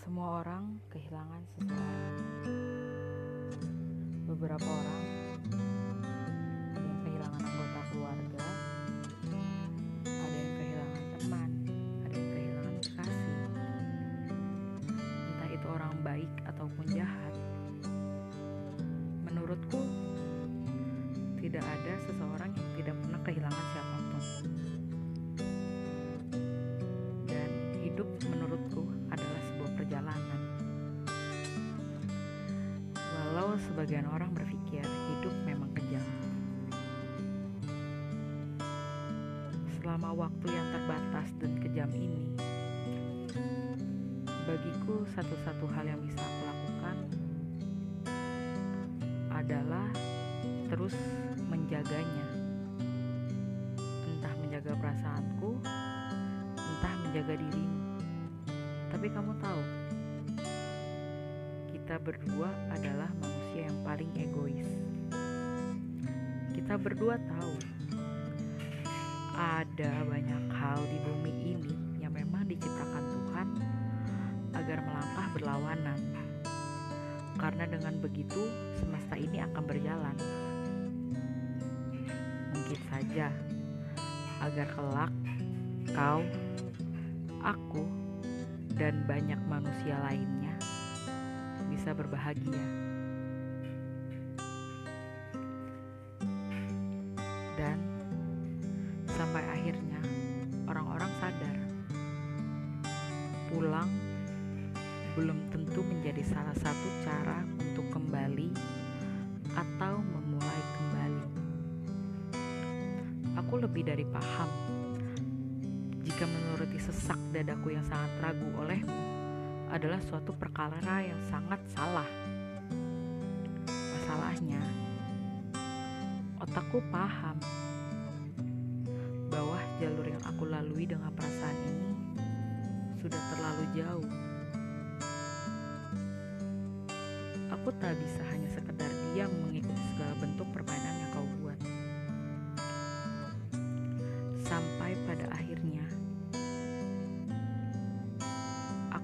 Semua orang kehilangan seseorang. Beberapa orang ada yang kehilangan anggota keluarga, ada yang kehilangan teman, ada yang kehilangan kekasih. Entah itu orang baik ataupun jahat. Menurutku, tidak ada seseorang yang tidak pernah kehilangan siapa pun. Dan hidup menurutku sebagian orang berpikir hidup memang kejam. Selama waktu yang terbatas dan kejam ini, bagiku satu-satu hal yang bisa aku lakukan adalah terus menjaganya. Entah menjaga perasaanku, entah menjaga dirimu. Tapi kamu tahu, kita berdua adalah manusia yang paling egois. Kita berdua tahu ada banyak hal di bumi ini yang memang diciptakan Tuhan agar melangkah berlawanan. Karena dengan begitu semesta ini akan berjalan. Mungkin saja agar kelak kau, aku, dan banyak manusia lainnya bisa berbahagia. Dan sampai akhirnya orang-orang sadar pulang belum tentu menjadi salah satu cara untuk kembali atau memulai kembali. Aku lebih dari paham jika menuruti sesak dadaku yang sangat ragu olehmu adalah suatu perkara yang sangat salah. Masalahnya, otakku paham bahwa jalur yang aku lalui dengan perasaan ini sudah terlalu jauh. Aku tak bisa hanya sekedar diam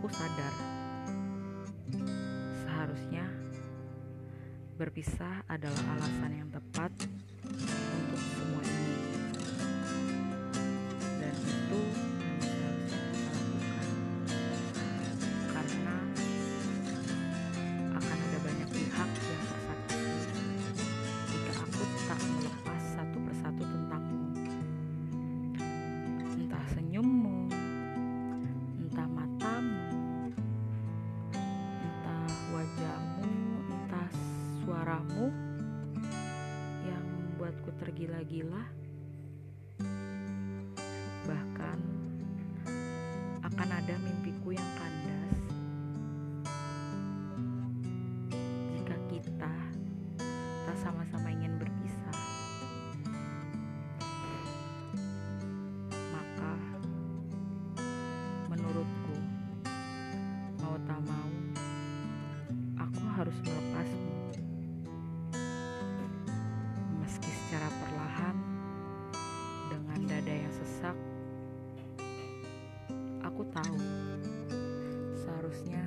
aku sadar. Seharusnya berpisah adalah alasan yang tepat untuk semua suaramu yang membuatku tergila-gila. Secara perlahan dengan dada yang sesak, aku tahu seharusnya